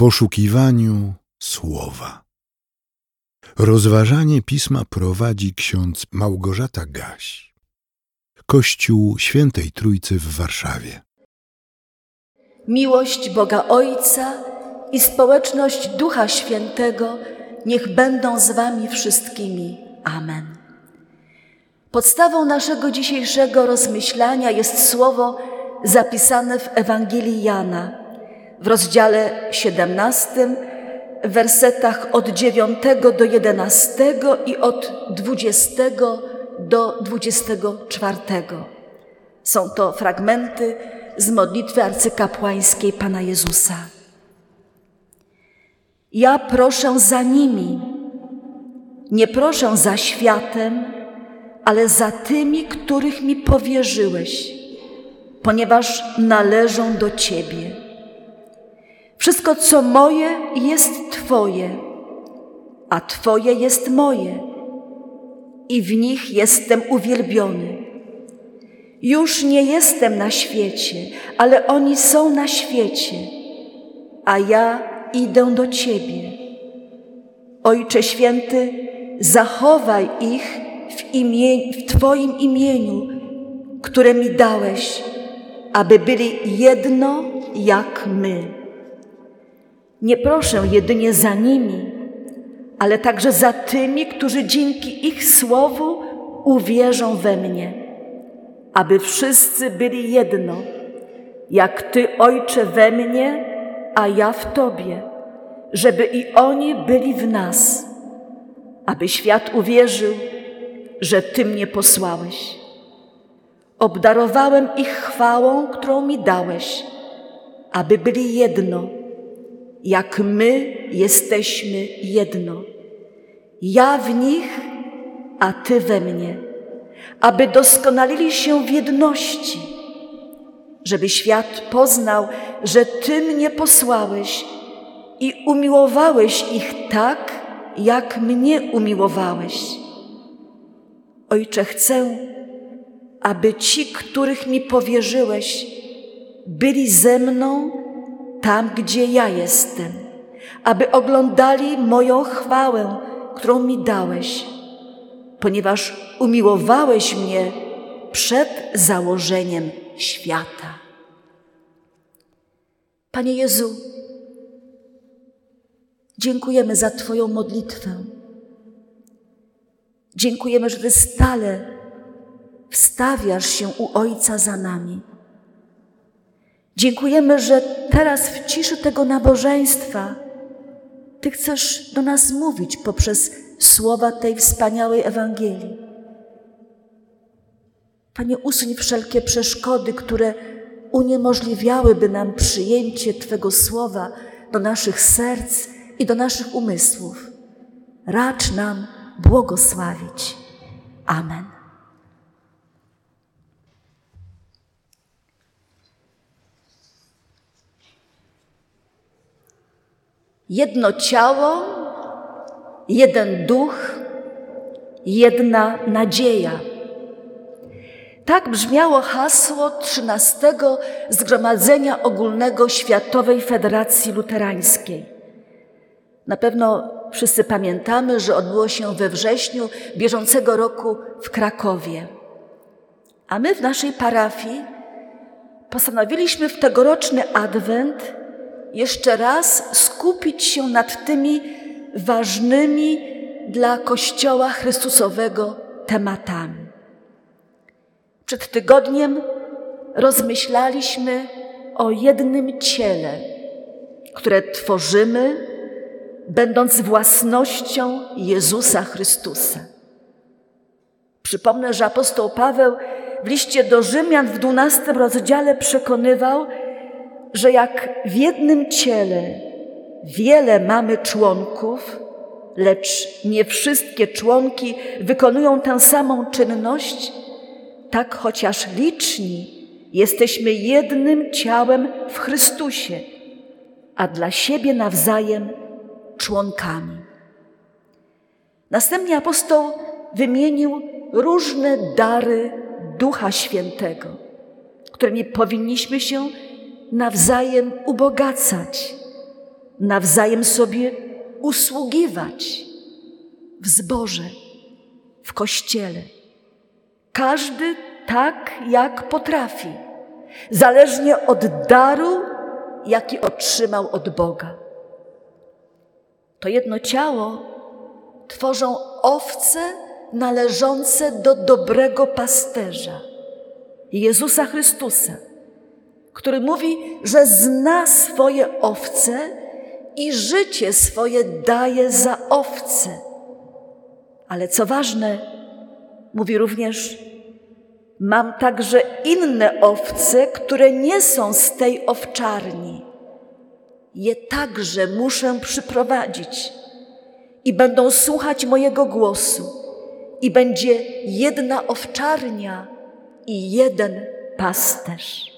poszukiwaniu słowa. Rozważanie pisma prowadzi ksiądz Małgorzata Gaś. Kościół Świętej Trójcy w Warszawie. Miłość Boga Ojca i społeczność Ducha Świętego niech będą z Wami wszystkimi. Amen. Podstawą naszego dzisiejszego rozmyślania jest słowo zapisane w Ewangelii Jana w rozdziale 17, w wersetach od 9 do 11 i od 20 do 24. Są to fragmenty z modlitwy arcykapłańskiej Pana Jezusa. Ja proszę za nimi, nie proszę za światem, ale za tymi, których mi powierzyłeś, ponieważ należą do Ciebie. Wszystko, co moje, jest Twoje, a Twoje jest moje, i w nich jestem uwielbiony. Już nie jestem na świecie, ale oni są na świecie, a ja idę do Ciebie. Ojcze Święty, zachowaj ich w, w Twoim imieniu, które mi dałeś, aby byli jedno jak my. Nie proszę jedynie za nimi, ale także za tymi, którzy dzięki ich słowu uwierzą we mnie, aby wszyscy byli jedno, jak Ty, Ojcze, we mnie, a ja w Tobie, żeby i oni byli w nas, aby świat uwierzył, że Ty mnie posłałeś. Obdarowałem ich chwałą, którą mi dałeś, aby byli jedno, jak my jesteśmy jedno. Ja w nich, a Ty we mnie, aby doskonalili się w jedności, żeby świat poznał, że Ty mnie posłałeś i umiłowałeś ich tak, jak mnie umiłowałeś. Ojcze, chcę, aby ci, których mi powierzyłeś, byli ze mną tam, gdzie ja jestem, aby oglądali moją chwałę, którą mi dałeś, ponieważ umiłowałeś mnie przed założeniem świata. Panie Jezu, dziękujemy za Twoją modlitwę. Dziękujemy, że Ty stale wstawiasz się u Ojca za nami. Dziękujemy, że teraz w ciszy tego nabożeństwa Ty chcesz do nas mówić poprzez słowa tej wspaniałej Ewangelii. Panie, usuń wszelkie przeszkody, które uniemożliwiałyby nam przyjęcie Twego słowa do naszych serc i do naszych umysłów. Racz nam błogosławić. Amen. Jedno ciało, jeden duch, jedna nadzieja. Tak brzmiało hasło XIII Zgromadzenia Ogólnego Światowej Federacji Luterańskiej. Na pewno wszyscy pamiętamy, że odbyło się we wrześniu bieżącego roku w Krakowie. A my w naszej parafii postanowiliśmy w tegoroczny adwent jeszcze raz skupić się nad tymi ważnymi dla Kościoła Chrystusowego tematami. Przed tygodniem rozmyślaliśmy o jednym ciele, które tworzymy, będąc własnością Jezusa Chrystusa. Przypomnę, że apostoł Paweł w liście do Rzymian w dwunastym rozdziale przekonywał, że jak w jednym ciele wiele mamy członków, lecz nie wszystkie członki wykonują tę samą czynność, tak chociaż liczni jesteśmy jednym ciałem w Chrystusie, a dla siebie nawzajem członkami. Następnie apostoł wymienił różne dary Ducha Świętego, którymi powinniśmy się nawzajem ubogacać, nawzajem sobie usługiwać w zborze, w kościele. Każdy tak, jak potrafi, zależnie od daru, jaki otrzymał od Boga. To jedno ciało tworzą owce należące do dobrego pasterza, Jezusa Chrystusa, który mówi, że zna swoje owce i życie swoje daje za owce. Ale co ważne, mówi również, mam także inne owce, które nie są z tej owczarni. Je także muszę przyprowadzić i będą słuchać mojego głosu, i będzie jedna owczarnia i jeden pasterz.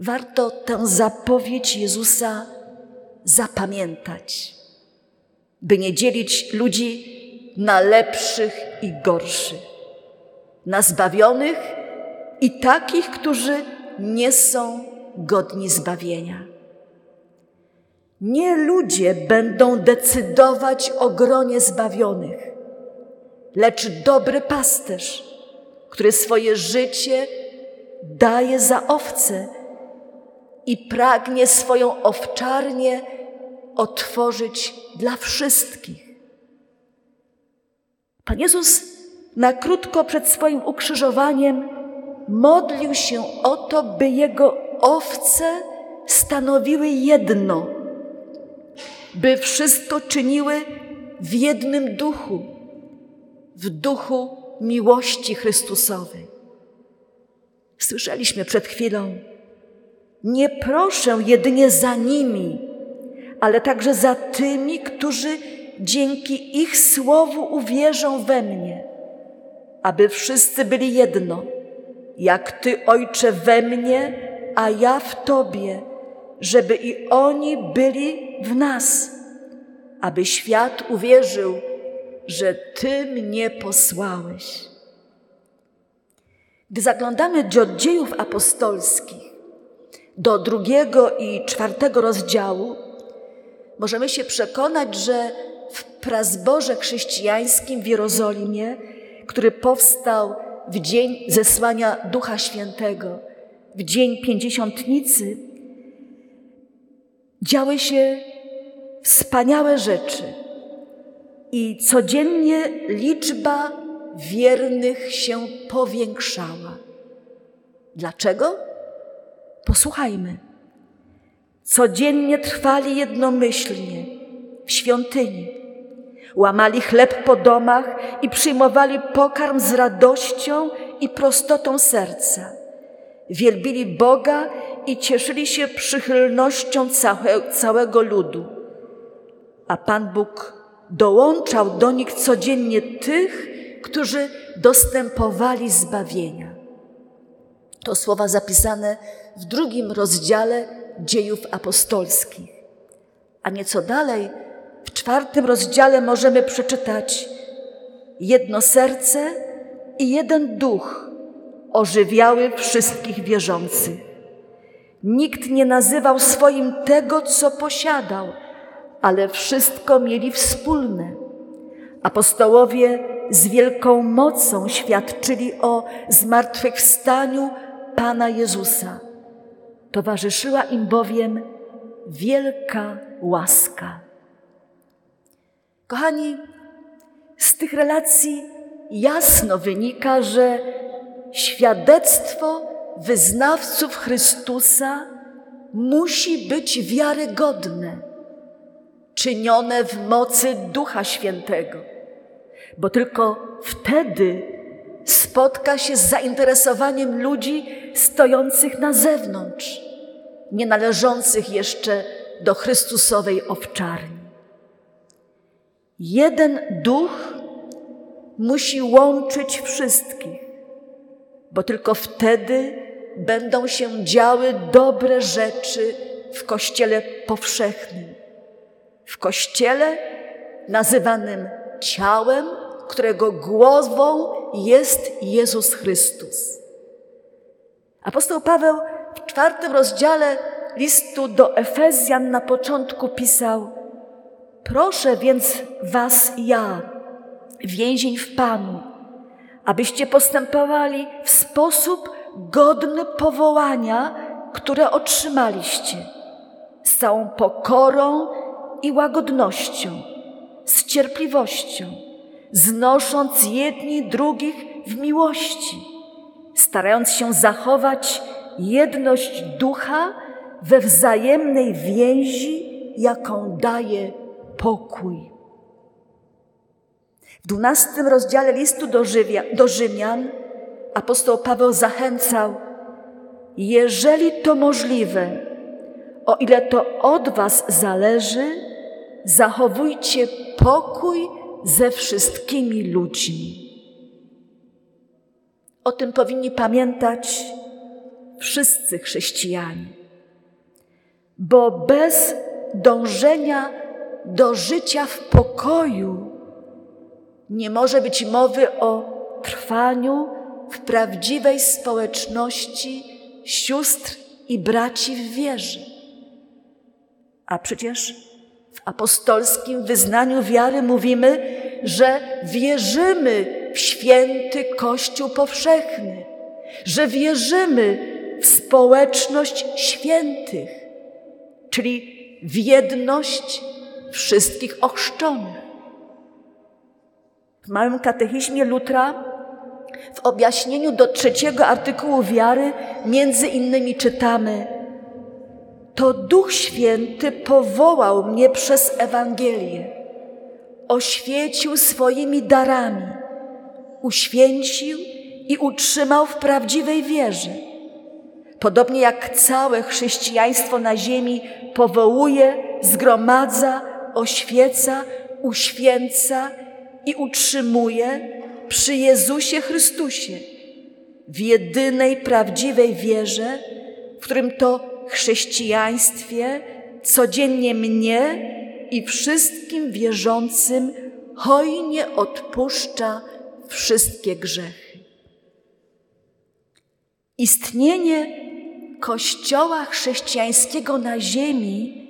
Warto tę zapowiedź Jezusa zapamiętać, by nie dzielić ludzi na lepszych i gorszych, na zbawionych i takich, którzy nie są godni zbawienia. Nie ludzie będą decydować o gronie zbawionych, lecz dobry pasterz, który swoje życie daje za owce i pragnie swoją owczarnię otworzyć dla wszystkich. Pan Jezus na krótko przed swoim ukrzyżowaniem modlił się o to, by jego owce stanowiły jedno, by wszystko czyniły w jednym duchu, w duchu miłości Chrystusowej. Słyszeliśmy przed chwilą, nie proszę jedynie za nimi, ale także za tymi, którzy dzięki ich słowu uwierzą we mnie, aby wszyscy byli jedno, jak Ty, Ojcze, we mnie, a ja w Tobie, żeby i oni byli w nas, aby świat uwierzył, że Ty mnie posłałeś. Gdy zaglądamy do dziejów apostolskich, do drugiego i czwartego rozdziału, możemy się przekonać, że w prazborze chrześcijańskim w Jerozolimie, który powstał w dzień zesłania Ducha Świętego, w dzień pięćdziesiątnicy, działy się wspaniałe rzeczy i codziennie liczba wiernych się powiększała. Dlaczego? Posłuchajmy. Codziennie trwali jednomyślnie w świątyni. Łamali chleb po domach i przyjmowali pokarm z radością i prostotą serca. Wielbili Boga i cieszyli się przychylnością całe, całego ludu. A Pan Bóg dołączał do nich codziennie tych, którzy dostępowali zbawienia. To słowa zapisane w drugim rozdziale dziejów apostolskich. A nieco dalej, w czwartym rozdziale możemy przeczytać: Jedno serce i jeden duch ożywiały wszystkich wierzących. Nikt nie nazywał swoim tego, co posiadał, ale wszystko mieli wspólne. Apostołowie z wielką mocą świadczyli o zmartwychwstaniu Pana Jezusa. Towarzyszyła im bowiem wielka łaska. Kochani, z tych relacji jasno wynika, że świadectwo wyznawców Chrystusa musi być wiarygodne, czynione w mocy Ducha Świętego, bo tylko wtedy spotka się z zainteresowaniem ludzi stojących na zewnątrz, nie należących jeszcze do Chrystusowej owczarni. Jeden duch musi łączyć wszystkich, bo tylko wtedy będą się działy dobre rzeczy w Kościele powszechnym, w Kościele nazywanym ciałem, którego głową jest Jezus Chrystus. Apostoł Paweł w czwartym rozdziale listu do Efezjan na początku pisał: Proszę więc Was, ja, więzień w Panu, abyście postępowali w sposób godny powołania, które otrzymaliście, z całą pokorą i łagodnością, z cierpliwością, znosząc jedni drugich w miłości, starając się zachować jedność ducha we wzajemnej więzi, jaką daje pokój. W dwunastym rozdziale listu do, Żywia, do Rzymian apostoł Paweł zachęcał, jeżeli to możliwe, o ile to od Was zależy, zachowujcie pokój ze wszystkimi ludźmi. O tym powinni pamiętać wszyscy chrześcijanie, bo bez dążenia do życia w pokoju nie może być mowy o trwaniu w prawdziwej społeczności sióstr i braci w wierze. A przecież w apostolskim wyznaniu wiary mówimy, że wierzymy w święty Kościół powszechny, że wierzymy w społeczność świętych, czyli w jedność wszystkich ochrzczonych. W małym katechizmie Lutra w objaśnieniu do trzeciego artykułu wiary między innymi czytamy: To Duch Święty powołał mnie przez Ewangelię, oświecił swoimi darami, uświęcił i utrzymał w prawdziwej wierze. Podobnie jak całe chrześcijaństwo na ziemi powołuje, zgromadza, oświeca, uświęca i utrzymuje, przy Jezusie Chrystusie, w jedynej prawdziwej wierze, w którym to chrześcijaństwie codziennie mnie i wszystkim wierzącym hojnie odpuszcza wszystkie grzechy. Istnienie Kościoła chrześcijańskiego na ziemi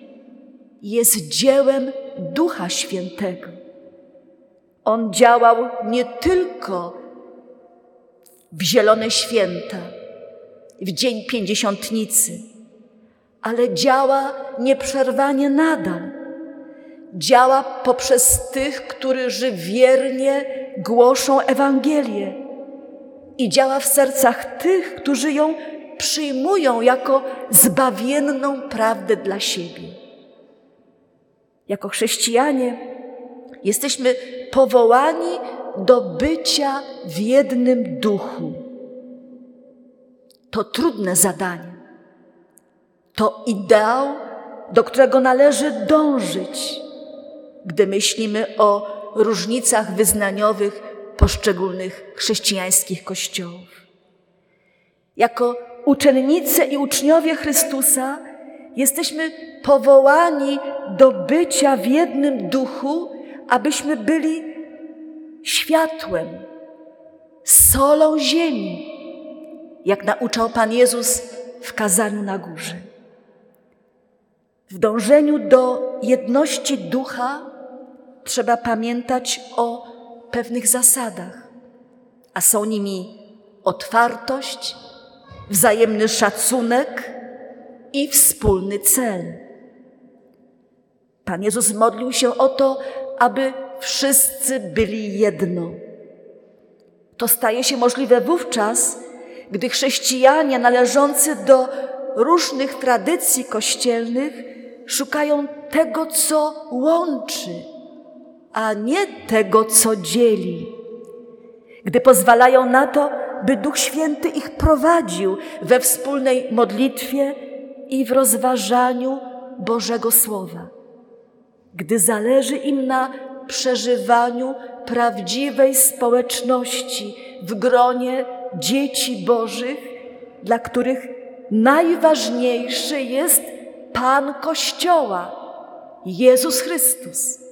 jest dziełem Ducha Świętego. On działał nie tylko w Zielone Święta, w Dzień Pięćdziesiątnicy, ale działa nieprzerwanie nadal. Działa poprzez tych, którzy wiernie głoszą Ewangelię i działa w sercach tych, którzy ją przyjmują jako zbawienną prawdę dla siebie. Jako chrześcijanie jesteśmy powołani do bycia w jednym duchu. To trudne zadanie. To ideał, do którego należy dążyć, gdy myślimy o różnicach wyznaniowych poszczególnych chrześcijańskich kościołów. Jako uczennice i uczniowie Chrystusa jesteśmy powołani do bycia w jednym duchu abyśmy byli światłem, solą ziemi, jak nauczał Pan Jezus w kazaniu na górze. W dążeniu do jedności ducha trzeba pamiętać o pewnych zasadach, a są nimi otwartość, wzajemny szacunek i wspólny cel. Pan Jezus modlił się o to, aby wszyscy byli jedno. To staje się możliwe wówczas, gdy chrześcijanie należący do różnych tradycji kościelnych szukają tego, co łączy, a nie tego, co dzieli. Gdy pozwalają na to, by Duch Święty ich prowadził we wspólnej modlitwie i w rozważaniu Bożego Słowa gdy zależy im na przeżywaniu prawdziwej społeczności w gronie dzieci Bożych, dla których najważniejszy jest Pan Kościoła, Jezus Chrystus.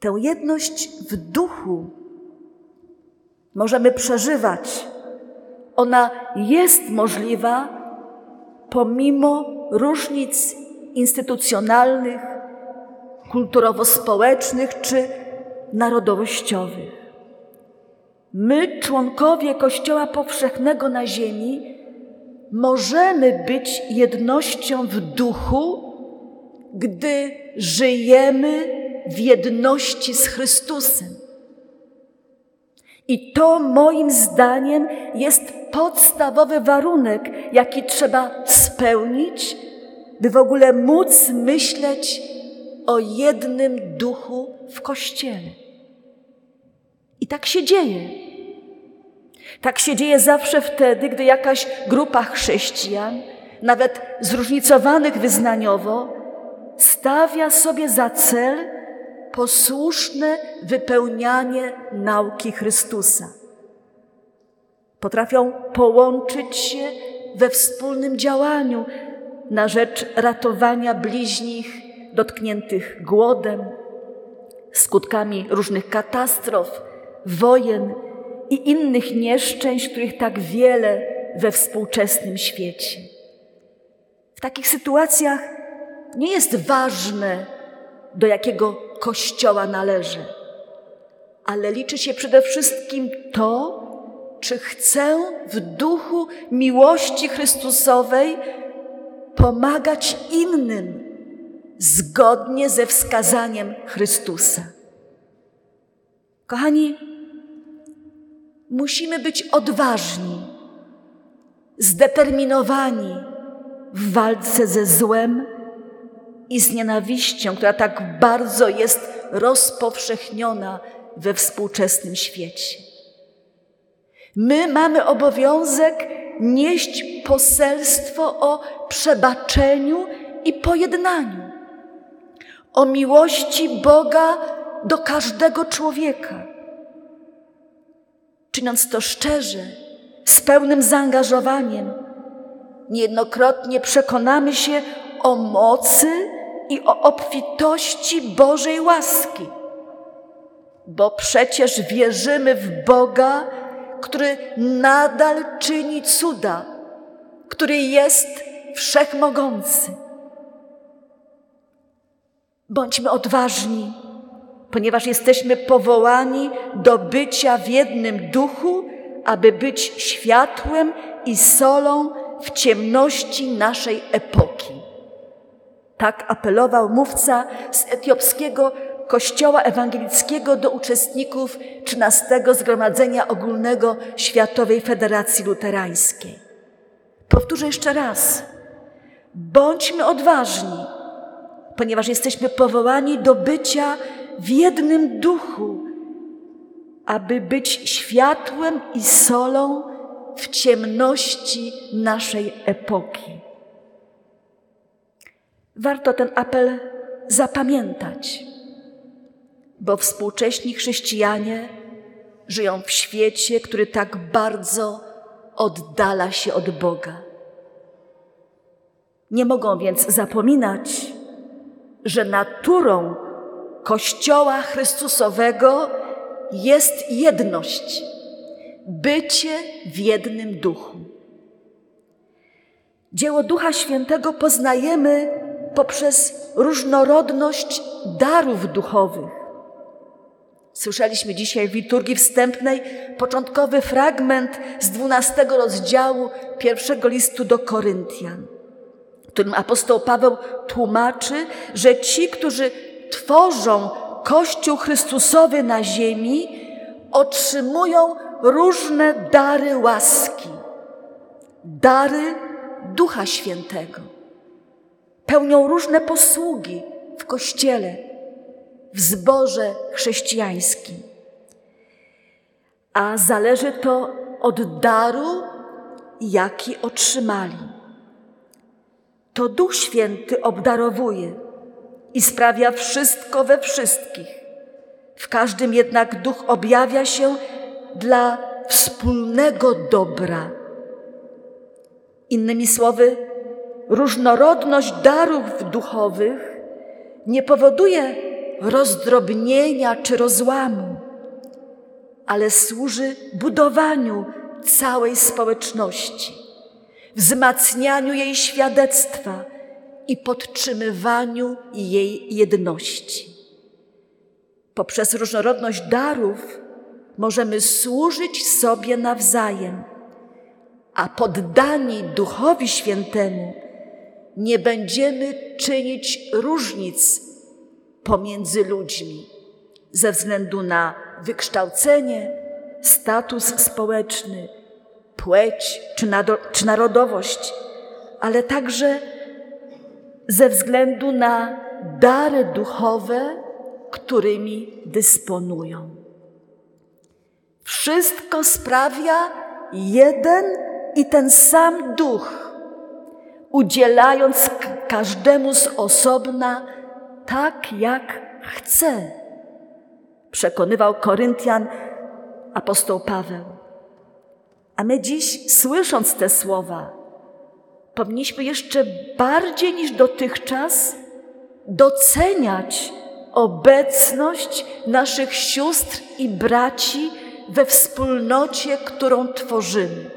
Tę jedność w duchu możemy przeżywać. Ona jest możliwa pomimo różnic instytucjonalnych, kulturowo-społecznych czy narodowościowych. My, członkowie Kościoła Powszechnego na Ziemi, możemy być jednością w duchu, gdy żyjemy w jedności z Chrystusem. I to moim zdaniem jest podstawowy warunek, jaki trzeba spełnić, by w ogóle móc myśleć o jednym duchu w Kościele. I tak się dzieje. Tak się dzieje zawsze wtedy, gdy jakaś grupa chrześcijan, nawet zróżnicowanych wyznaniowo, stawia sobie za cel posłuszne wypełnianie nauki Chrystusa. Potrafią połączyć się we wspólnym działaniu na rzecz ratowania bliźnich dotkniętych głodem, skutkami różnych katastrof, wojen i innych nieszczęść, których tak wiele we współczesnym świecie. W takich sytuacjach nie jest ważne, do jakiego kościoła należy, ale liczy się przede wszystkim to, czy chcę w duchu miłości Chrystusowej pomagać innym zgodnie ze wskazaniem Chrystusa. Kochani, musimy być odważni, zdeterminowani w walce ze złem i z nienawiścią, która tak bardzo jest rozpowszechniona we współczesnym świecie. My mamy obowiązek nieść poselstwo o przebaczeniu i pojednaniu, o miłości Boga do każdego człowieka. Czyniąc to szczerze, z pełnym zaangażowaniem, niejednokrotnie przekonamy się o mocy i o obfitości Bożej łaski. Bo przecież wierzymy w Boga, który nadal czyni cuda, który jest wszechmogący. Bądźmy odważni, ponieważ jesteśmy powołani do bycia w jednym duchu, aby być światłem i solą w ciemności naszej epoki. Tak apelował mówca z etiopskiego Kościoła Ewangelickiego do uczestników XIII Zgromadzenia Ogólnego Światowej Federacji Luterańskiej. Powtórzę jeszcze raz. Bądźmy odważni, ponieważ jesteśmy powołani do bycia w jednym duchu, aby być światłem i solą w ciemności naszej epoki. Warto ten apel zapamiętać, bo współcześni chrześcijanie żyją w świecie, który tak bardzo oddala się od Boga. Nie mogą więc zapominać, że naturą Kościoła Chrystusowego jest jedność, bycie w jednym duchu. Dzieło Ducha Świętego poznajemy poprzez różnorodność darów duchowych. Słyszeliśmy dzisiaj w liturgii wstępnej początkowy fragment z dwunastego rozdziału pierwszego listu do Koryntian, w którym apostoł Paweł tłumaczy, że ci, którzy tworzą Kościół Chrystusowy na ziemi, otrzymują różne dary łaski, dary Ducha Świętego. Pełnią różne posługi w Kościele, w zborze chrześcijańskim. A zależy to od daru, jaki otrzymali. To Duch Święty obdarowuje i sprawia wszystko we wszystkich. W każdym jednak duch objawia się dla wspólnego dobra. Innymi słowy, różnorodność darów duchowych nie powoduje rozdrobnienia czy rozłamu, ale służy budowaniu całej społeczności, wzmacnianiu jej świadectwa i podtrzymywaniu jej jedności. Poprzez różnorodność darów możemy służyć sobie nawzajem, a poddani Duchowi Świętemu nie będziemy czynić różnic pomiędzy ludźmi ze względu na wykształcenie, status społeczny, płeć czy, czy narodowość, ale także ze względu na dary duchowe, którymi dysponują. Wszystko sprawia jeden i ten sam duch, udzielając każdemu z osobna tak, jak chce. Przekonywał Koryntian apostoł Paweł. A my dziś, słysząc te słowa, powinniśmy jeszcze bardziej niż dotychczas doceniać obecność naszych sióstr i braci we wspólnocie, którą tworzymy.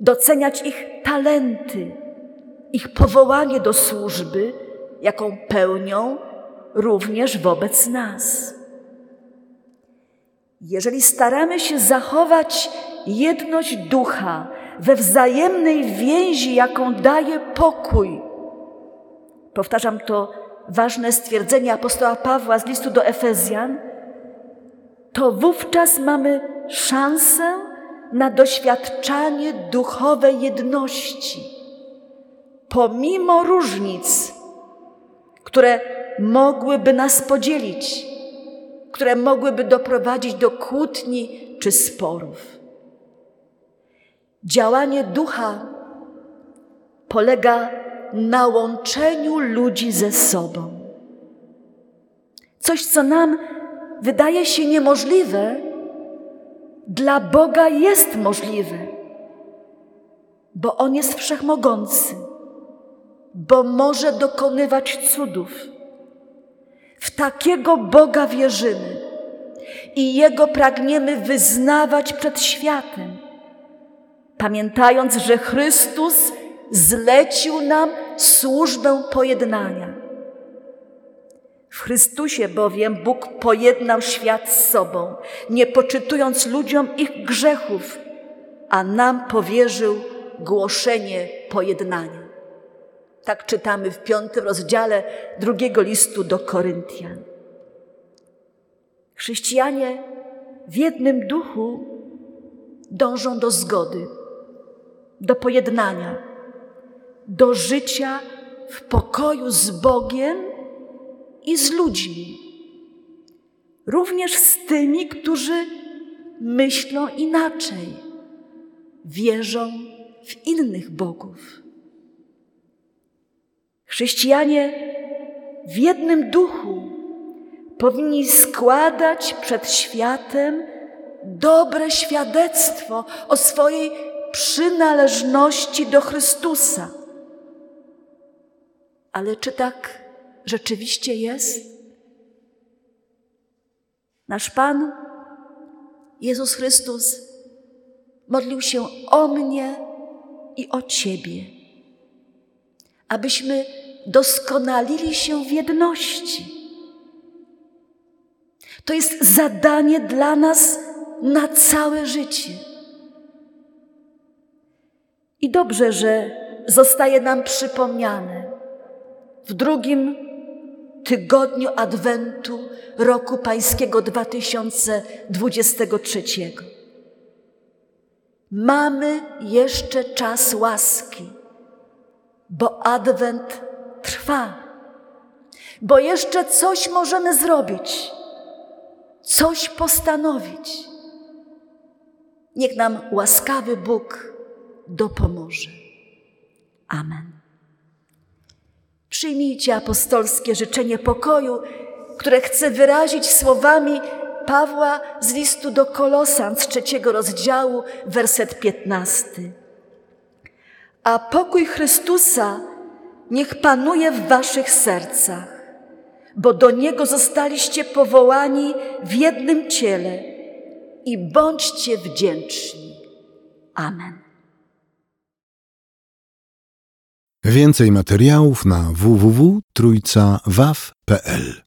Doceniać ich talenty, ich powołanie do służby, jaką pełnią również wobec nas. Jeżeli staramy się zachować jedność ducha we wzajemnej więzi, jaką daje pokój, powtarzam to ważne stwierdzenie apostoła Pawła z listu do Efezjan, to wówczas mamy szansę na doświadczanie duchowej jedności, pomimo różnic, które mogłyby nas podzielić, które mogłyby doprowadzić do kłótni czy sporów. Działanie ducha polega na łączeniu ludzi ze sobą. Coś, co nam wydaje się niemożliwe, dla Boga jest możliwe, bo On jest wszechmogący, bo może dokonywać cudów. W takiego Boga wierzymy i Jego pragniemy wyznawać przed światem, pamiętając, że Chrystus zlecił nam służbę pojednania. W Chrystusie bowiem Bóg pojednał świat z sobą, nie poczytując ludziom ich grzechów, a nam powierzył głoszenie pojednania. Tak czytamy w piątym rozdziale drugiego listu do Koryntian. Chrześcijanie w jednym duchu dążą do zgody, do pojednania do życia w pokoju z Bogiem i z ludźmi. Również z tymi, którzy myślą inaczej, wierzą w innych bogów. Chrześcijanie w jednym duchu powinni składać przed światem dobre świadectwo o swojej przynależności do Chrystusa. Ale czy tak rzeczywiście jest? Nasz Pan, Jezus Chrystus, modlił się o mnie i o Ciebie, abyśmy doskonalili się w jedności. To jest zadanie dla nas na całe życie. I dobrze, że zostaje nam przypomniane, w drugim tygodniu Adwentu roku Pańskiego 2023. Mamy jeszcze czas łaski, bo Adwent trwa, bo jeszcze coś możemy zrobić, coś postanowić. Niech nam łaskawy Bóg dopomoże. Amen. Przyjmijcie apostolskie życzenie pokoju, które chcę wyrazić słowami Pawła z listu do Kolosan z trzeciego rozdziału, werset piętnasty. A pokój Chrystusa niech panuje w waszych sercach, bo do Niego zostaliście powołani w jednym ciele i bądźcie wdzięczni. Amen. Więcej materiałów na www.trójcawaw.pl